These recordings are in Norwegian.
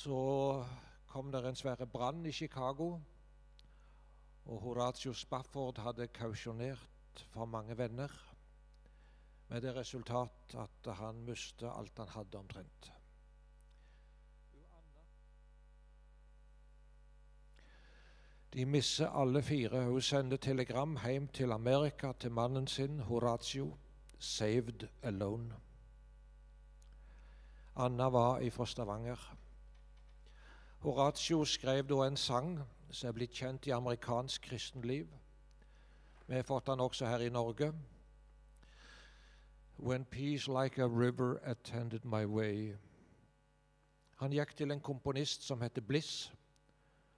så kom det en svære brann i Chicago. Og Horatio Spafford hadde kausjonert for mange venner, med det resultat at han mistet alt han hadde omtrent. De misser alle fire. Hun sender telegram hjem til Amerika til mannen sin, Horatio, 'Saved Alone'. Anna var ifra Stavanger. Horatio skrev da en sang som er blitt kjent i amerikansk kristenliv. Vi har fått den også her i Norge. When peace like a river attended my way. Han gikk til en komponist som heter Bliss,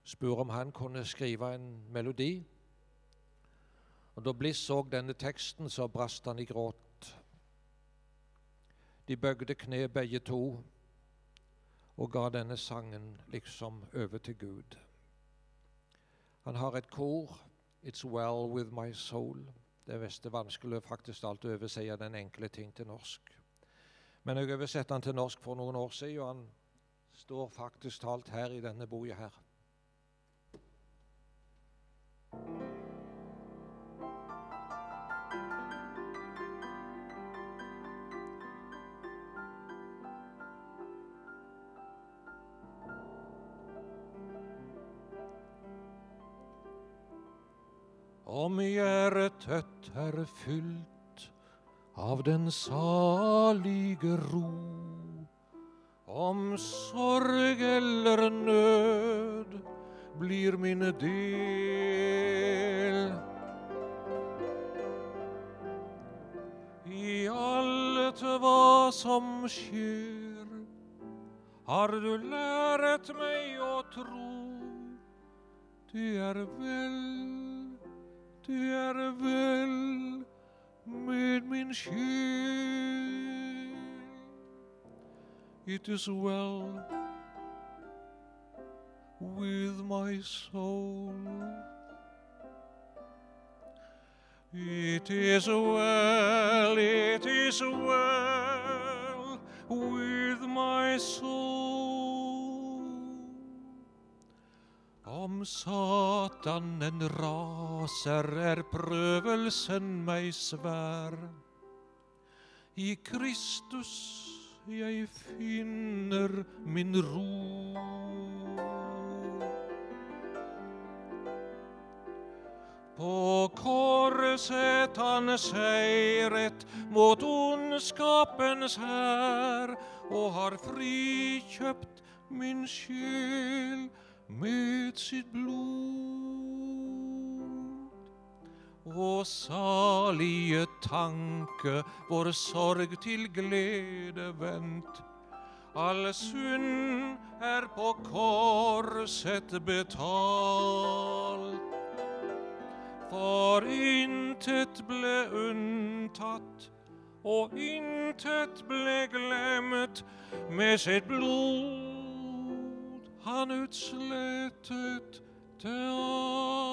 spurte om han kunne skrive en melodi. Og Da Bliss så denne teksten, så brast han i gråt. De bøgde kne begge to og ga denne sangen liksom over til Gud. Han har et kor, 'It's Well With My Soul'. Det er vanskelig faktisk alt å overse den enkle ting til norsk. Men jeg oversatte han til norsk for noen år siden, og han står faktisk talt her i denne boka her. Om hjertet er fylt av den salige ro, om sorg eller nød blir min del. I alt hva som skjer, har du lært meg å tro. Det er vel det er vel med min sjel. It is well with my soul. It is well, it is well with my soul. Om Satanen raser, er prøvelsen meg svær. I Kristus jeg finner min ro. På korset han seiret mot ondskapens hær og har frikjøpt min sjel med sitt blod. Å salige tanke, vår sorg til glede vendt. All synd er på korset betalt. For intet ble unntatt, og intet ble glemt med sitt blod han utslettet til alt.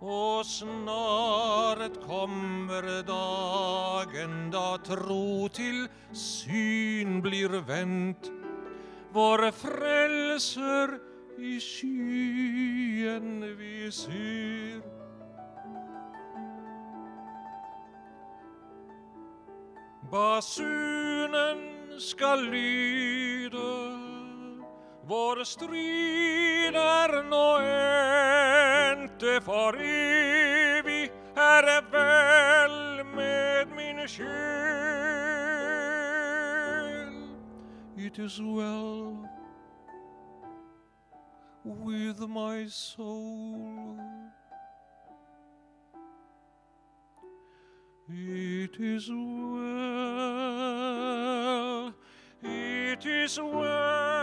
Og snart kommer dagen da tro til syn blir vendt vår frelser i skyen vi ser. Basunen skal lyde, vår strid er nå for evig er det vel med min sjel. It is well with my soul. It is well, it is well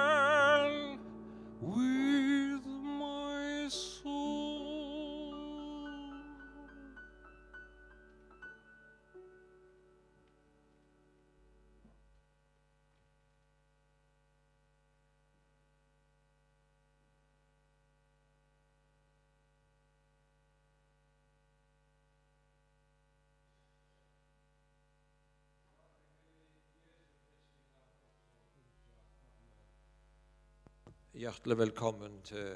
Hjertelig velkommen til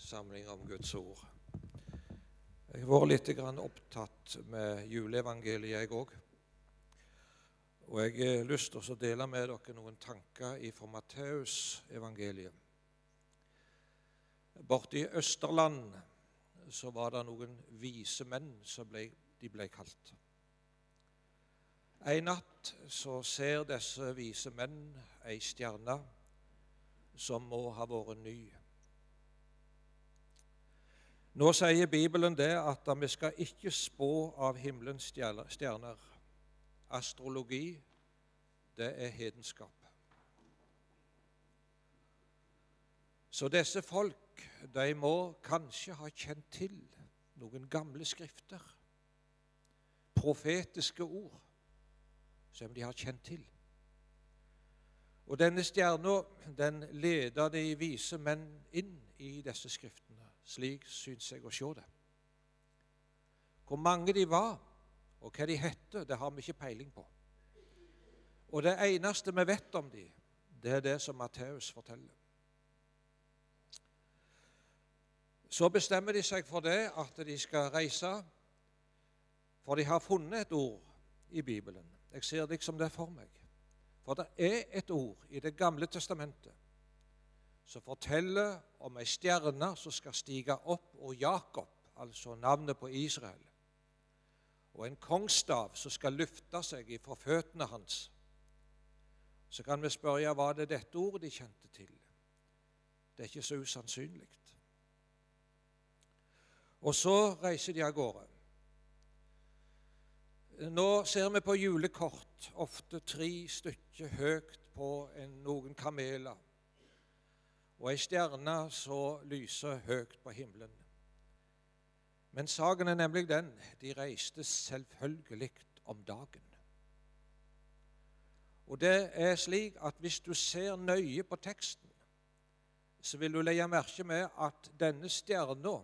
samling om Guds ord. Jeg har vært litt opptatt med juleevangeliet, jeg òg. Og jeg har lyst til å dele med dere noen tanker fra Matteusevangeliet. Borte i Østerland så var det noen vise menn som ble, de ble kalt. En natt så ser disse vise menn ei stjerne som må ha vært ny. Nå sier Bibelen det at vi skal ikke spå av himmelens stjerner. Astrologi, det er hedenskap. Så disse folk de må kanskje ha kjent til noen gamle skrifter, profetiske ord, som de har kjent til. Og denne stjerna den leder de vise menn inn i disse skriftene. Slik syns jeg å se det. Hvor mange de var, og hva de het, det har vi ikke peiling på. Og det eneste vi vet om de, det er det som Matteus forteller. Så bestemmer de seg for det at de skal reise, for de har funnet et ord i Bibelen. Jeg ser liksom det for meg. For det er et ord i Det gamle testamentet som forteller om ei stjerne som skal stige opp, og Jakob, altså navnet på Israel, og en kongsstav som skal løfte seg ifra føttene hans. Så kan vi spørre var det dette ordet de kjente til. Det er ikke så usannsynlig. Og så reiser de av gårde. Nå ser vi på julekort ofte tre stykker høyt på en, noen kameler, og ei stjerne så lyser høyt på himmelen. Men saken er nemlig den de reiste selvfølgelig om dagen. Og det er slik at hvis du ser nøye på teksten, så vil du legge merke med at denne stjerna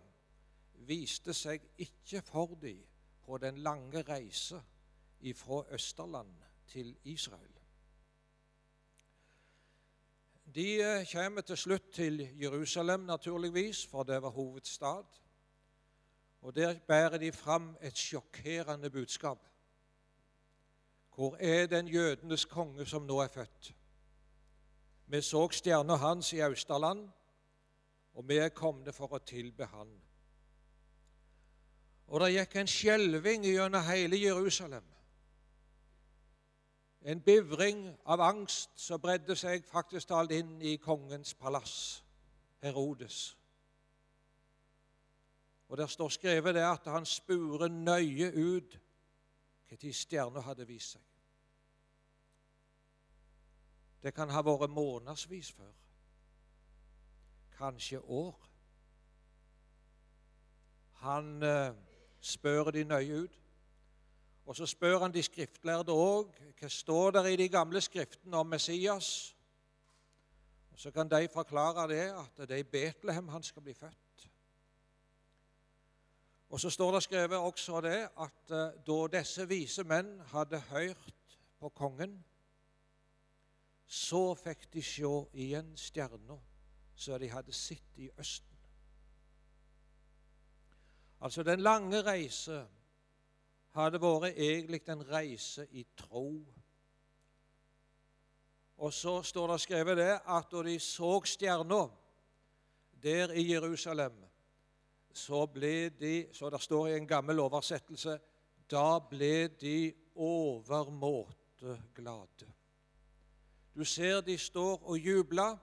viste seg ikke for dem på den lange reise fra Østerland til Israel. De eh, kommer til slutt til Jerusalem, naturligvis, for det var hovedstad. Og Der bærer de fram et sjokkerende budskap. Hvor er den jødenes konge som nå er født? Vi så stjerna hans i Austerland, og vi er kommet for å tilbe han. Og det gikk en skjelving gjennom hele Jerusalem. En bivring av angst som bredde seg faktisk talt inn i kongens palass, Herodes. Og Der står skrevet det at han spurer nøye ut når stjerna hadde vist seg. Det kan ha vært månedsvis før. Kanskje år. Han eh, spør de nøye ut. Og så spør han de skriftlærde òg hva står der i de gamle skriftene om Messias. Og Så kan de forklare det at det er i Betlehem han skal bli født. Og Så står det skrevet også det at eh, da disse vise menn hadde hørt på kongen, så fikk de se igjen stjerna som de hadde sett i Østen. Altså den lange reise hadde vært egentlig en reise i tro. Og så står det skrevet det at da de så stjerna der i Jerusalem, så ble de, så det står i en gammel oversettelse, da ble de overmåte glade. Du ser de står og jubler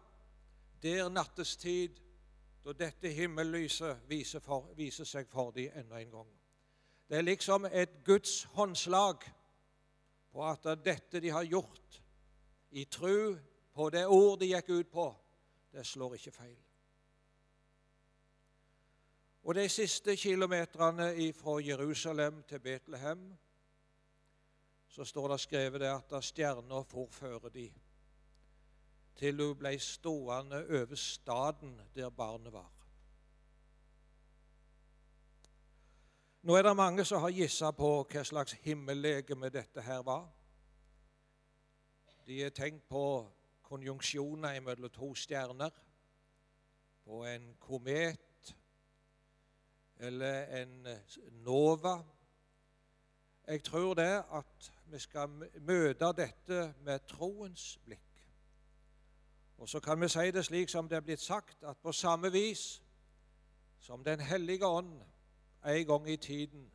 der nattestid da dette himmellyset viser, for, viser seg for dem enda en gang. Det er liksom et Guds håndslag på at dette de har gjort, i tru på det ord de gikk ut på, det slår ikke feil. Og De siste kilometerne fra Jerusalem til Betlehem så står det skrevet det at stjerna forfører de til hun ble stående over staden der barnet var. Nå er det mange som har gissa på hva slags himmellegeme dette her var. De har tenkt på konjunksjoner mellom to stjerner, på en komet eller en nova. Jeg tror det at vi skal møte dette med troens blikk. Og så kan vi si det slik som det er blitt sagt, at på samme vis som Den hellige ånd en gang i tiden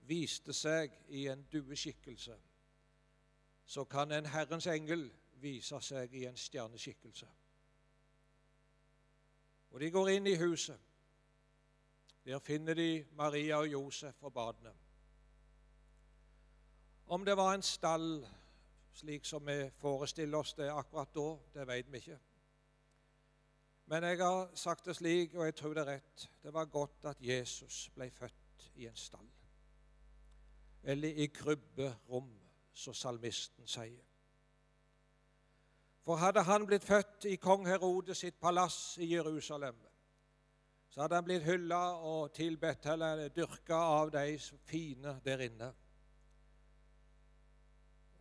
viste seg i en dueskikkelse, så kan en Herrens engel vise seg i en stjerneskikkelse. Og de går inn i huset. Der finner de Maria og Josef og badene. Om det var en stall, slik som vi forestiller oss det akkurat da, det vet vi ikke. Men jeg har sagt det slik, og jeg tror det er rett, det var godt at Jesus ble født i en stall. Eller i krybberom, som salmisten sier. For hadde han blitt født i kong Herodes sitt palass i Jerusalem, så hadde han blitt hylla og tilbedt eller dyrka av de fine der inne.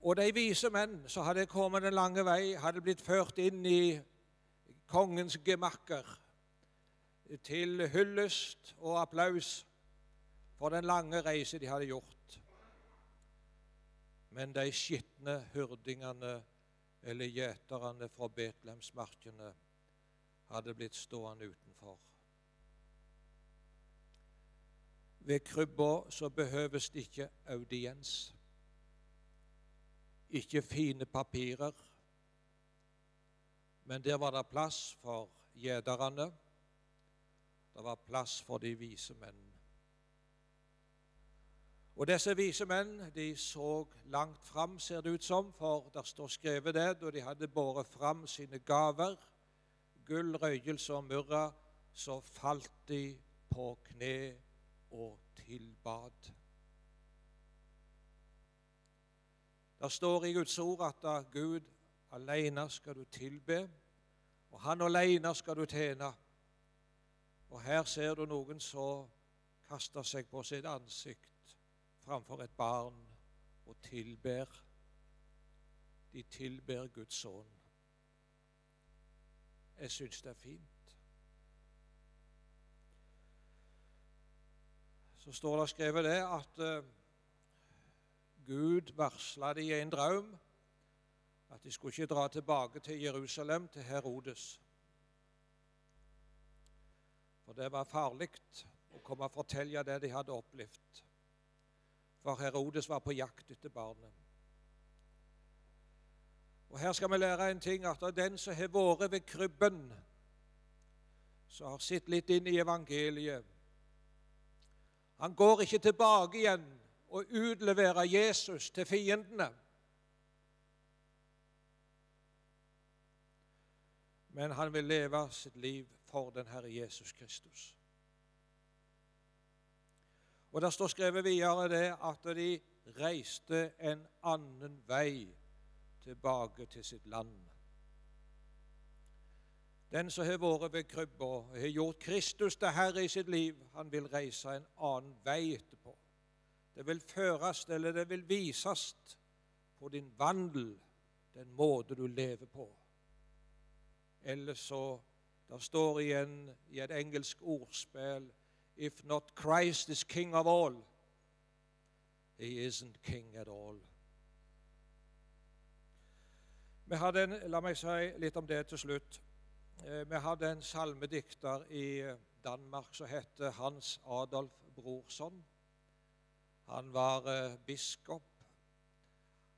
Og de vise menn som hadde kommet en lange vei, hadde blitt ført inn i kongens gemakker til hyllest og applaus for den lange reise de hadde gjort. Men de skitne hyrdingene eller gjeterne fra Betlehemsmarkene hadde blitt stående utenfor. Ved krybba så behøves det ikke audiens, ikke fine papirer, men der var det plass for gjederne. Det var plass for de vise menn. Og disse vise menn de så langt fram, ser det ut som, for der står skrevet det da de hadde båret fram sine gaver, gull, røyelse og murra, så falt de på kne og tilbad. Det står i Guds ord at Gud alene skal du tilbe, og Han alene skal du tjene. Og her ser du noen som kaster seg på sitt ansikt framfor et barn og tilber. De tilber Guds sønn. Jeg syns det er fint. Så står det skrevet det at uh, Gud varsla de i en drøm at de skulle ikke dra tilbake til Jerusalem, til Herodes. For det var farlig å komme og fortelle det de hadde opplevd for Herodes var på jakt etter barnet. Og Her skal vi lære en ting, at den som har vært ved krybben, som har sett litt inn i evangeliet Han går ikke tilbake igjen og utlevere Jesus til fiendene. Men han vil leve sitt liv for den Herre Jesus Kristus. Og Det står skrevet videre det at de reiste en annen vei tilbake til sitt land. Den som har vært ved krybba har gjort Kristus til Herre i sitt liv, han vil reise en annen vei. Det vil føres, eller det vil vises på din vandel, den måte du lever på. Eller så Det står igjen i et engelsk ordspill if not Christ is king of all, he isn't king at all. Vi hadde en, La meg si litt om det til slutt. Eh, vi hadde en salmedikter i eh, Danmark som het Hans Adolf Brorson. Han var eh, biskop.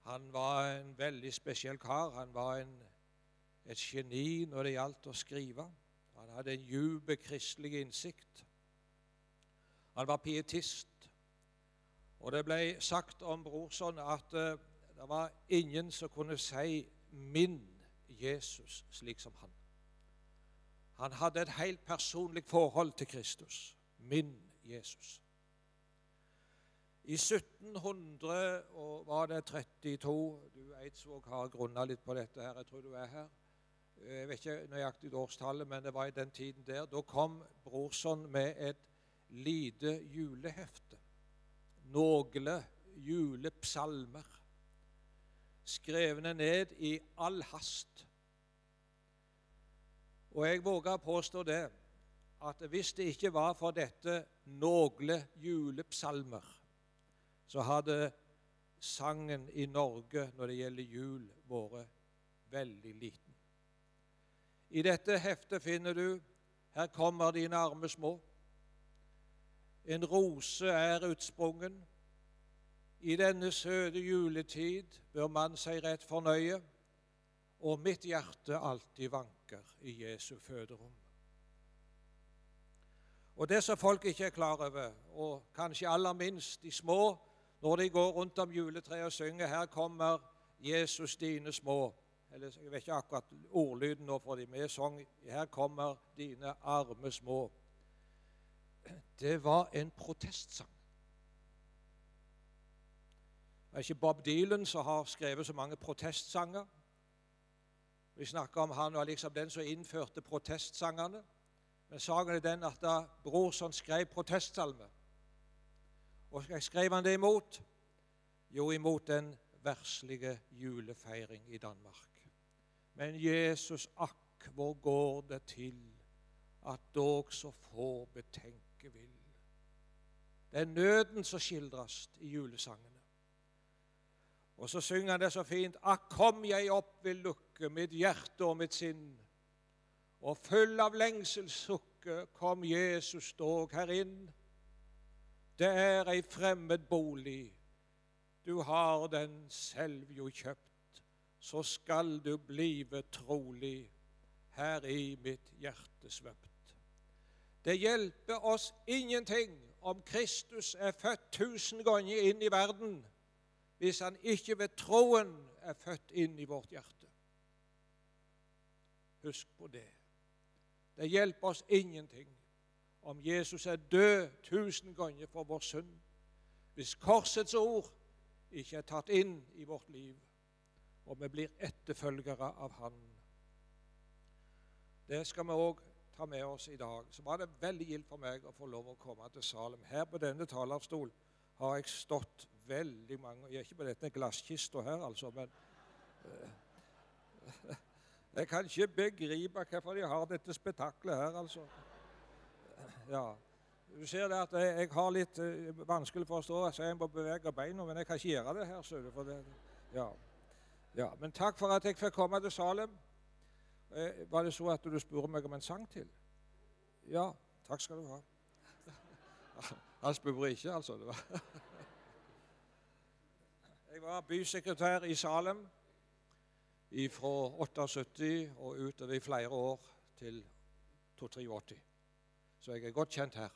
Han var en veldig spesiell kar. Han var en, et geni når det gjaldt å skrive. Han hadde en djup kristelig innsikt. Han var pietist. Og det ble sagt om Brorson at uh, det var ingen som kunne si 'min Jesus' slik som han. Han hadde et helt personlig forhold til Kristus. Min Jesus. I 1700 og var det 32 Du Eidsvåg har grunna litt på dette her. Jeg tror du er her. Jeg vet ikke nøyaktig årstallet, men det var i den tiden der. Da kom Brorson med et lite julehefte. Nogle julepsalmer skrevne ned i all hast. Og jeg våger å påstå det at hvis det ikke var for dette nogle julepsalmer, så hadde sangen i Norge når det gjelder jul, vært veldig liten. I dette heftet finner du 'Her kommer dine arme små'. En rose er utsprungen. I denne søte juletid bør man seg rett fornøye, og mitt hjerte alltid vanker i Jesu føderom. Og det som folk ikke er klar over, og kanskje aller minst de små, når de går rundt om juletreet og synger 'Her kommer Jesus dine små', eller Jeg vet ikke akkurat ordlyden nå for de med sang 'Her kommer dine arme små'. Det var en protestsang. Det er ikke Bob Dylan som har skrevet så mange protestsanger. Vi snakker om han var liksom den som innførte protestsangene. Men saken er den at da Brorson skrev protestsalme, og skrev han det imot? Jo, imot den verslige julefeiring i Danmark. Men Jesus, akk, hvor går det til at dog så få betenke vil? Det er nøden som skildres i julesangene. Og så synger han det så fint. Akk, kom jeg opp vil lukke mitt hjerte og mitt sinn. Og full av lengselssukke kom Jesus dog her inn. Det er ei fremmed bolig, du har den selv jo kjøpt så skal du blive trolig her i mitt hjerte svøpt. Det hjelper oss ingenting om Kristus er født tusen ganger inn i verden, hvis han ikke ved troen er født inn i vårt hjerte. Husk på det. Det hjelper oss ingenting om Jesus er død tusen ganger for vår synd, hvis korsets ord ikke er tatt inn i vårt liv og vi blir etterfølgere av Han. Det skal vi òg ta med oss i dag. Så var det veldig gildt for meg å få lov å komme til Salem. Her på denne talerstol har jeg stått veldig mange Jeg er ikke på denne glasskista her, altså, men uh, Jeg kan ikke begripe hvorfor de har dette spetakkelet her, altså. Ja. Du ser det at jeg, jeg har litt uh, vanskelig for å stå, så jeg må bevege beina, men jeg kan ikke gjøre det her. Så, for det, ja. Ja, Men takk for at jeg fikk komme til Salem. Eh, var det så at du spurte meg om en sang til? Ja. Takk skal du ha. Han spurte ikke, altså. Det var. Jeg var bysekretær i Salem fra 78 og utover i flere år til 83. Så jeg er godt kjent her.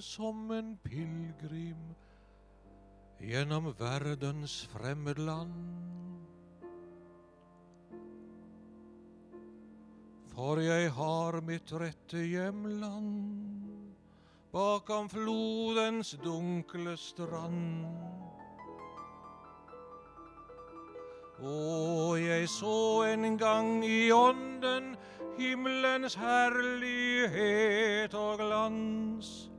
Som en pilegrim gjennom verdens fremmedland. For jeg har mitt rette hjemland bakom flodens dunkle strand. Og jeg så en gang i ånden himmelens herlighet og glans.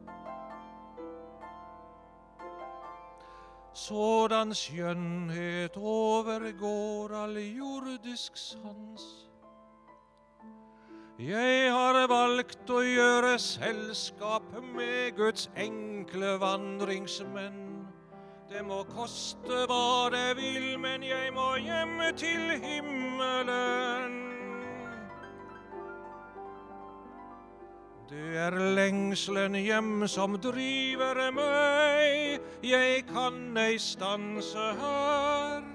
Sådan skjønnhet overgår all jordisk sans. Jeg har valgt å gjøre selskap med Guds enkle vandringsmenn. Det må koste hva det vil, men jeg må hjem til himmelen. Det er lengselen hjem som driver meg, jeg kan ei stanse her.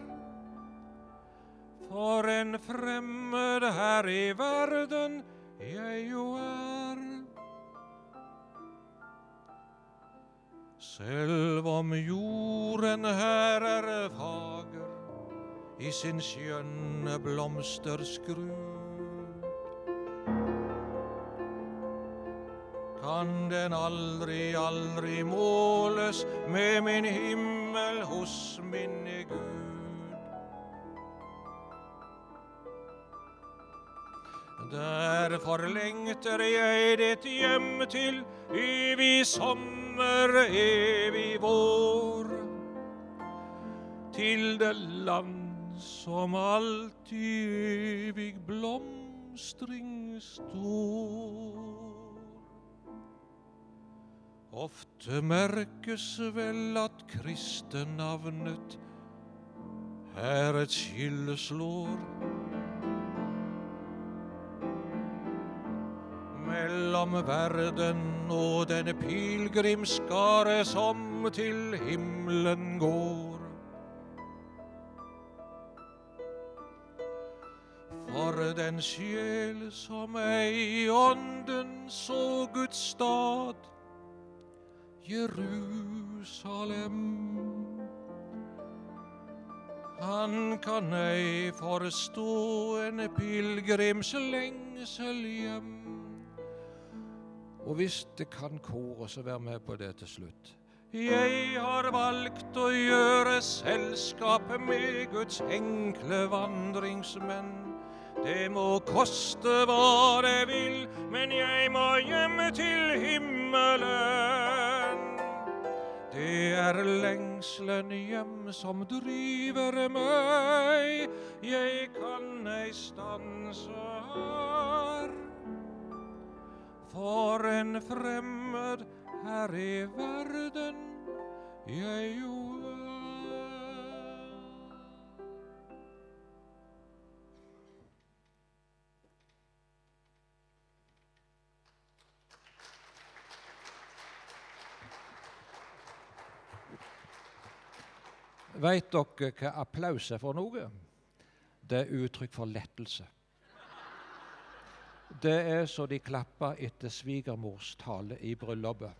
For en fremmed her i verden jeg jo er. Selv om jorden her er fager i sin skjønne blomsterskrud kan den aldri, aldri måles med min himmel hos min Gud. Derfor lengter jeg ditt hjem til evig sommer, evig vår. Til det land som alltid evig blomstring står. Ofte merkes vel at kristennavnet er et skilleslår. Mellom verden og denne pilegrimsskare som til himmelen går. For den sjel som ei ånden så Guds stad, Jerusalem. Han kan ei forstå en pilegrims lengsel hjem. Og hvis det kan kore, så vær med på det til slutt. Jeg har valgt å gjøre selskap med Guds enkle vandringsmenn. Det må koste hva det vil, men jeg må hjem til himmelen. Det er lengselen hjem som driver meg, jeg kan ei stanse her. For en fremmed her i verden jeg jo Veit dere hva applaus er for noe? Det er uttrykk for lettelse. Det er så de klapper etter svigermors tale i bryllupet.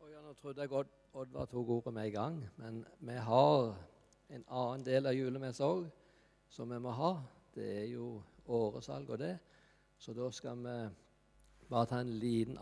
Og ja, Nå trodde jeg Odd, Oddvar tok ordet med en gang, men vi har en annen del av julemessa òg som vi må ha. Det er jo åresalg og det. Så da skal vi bare ta en liten